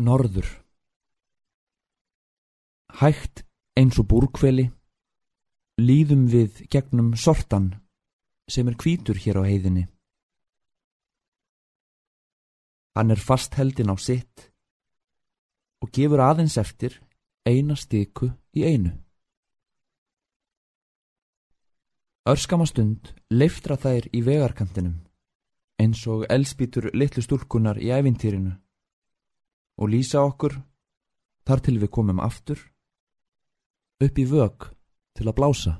Norður Hægt eins og búrkveli líðum við gegnum sortan sem er hvítur hér á heiðinni. Hann er fastheldin á sitt og gefur aðeins eftir eina styku í einu. Örskama stund leiftra þær í vegarkantinum eins og elspítur litlu stúlkunar í ævintýrinu og lýsa okkur þar til við komum aftur upp í vög til að blása.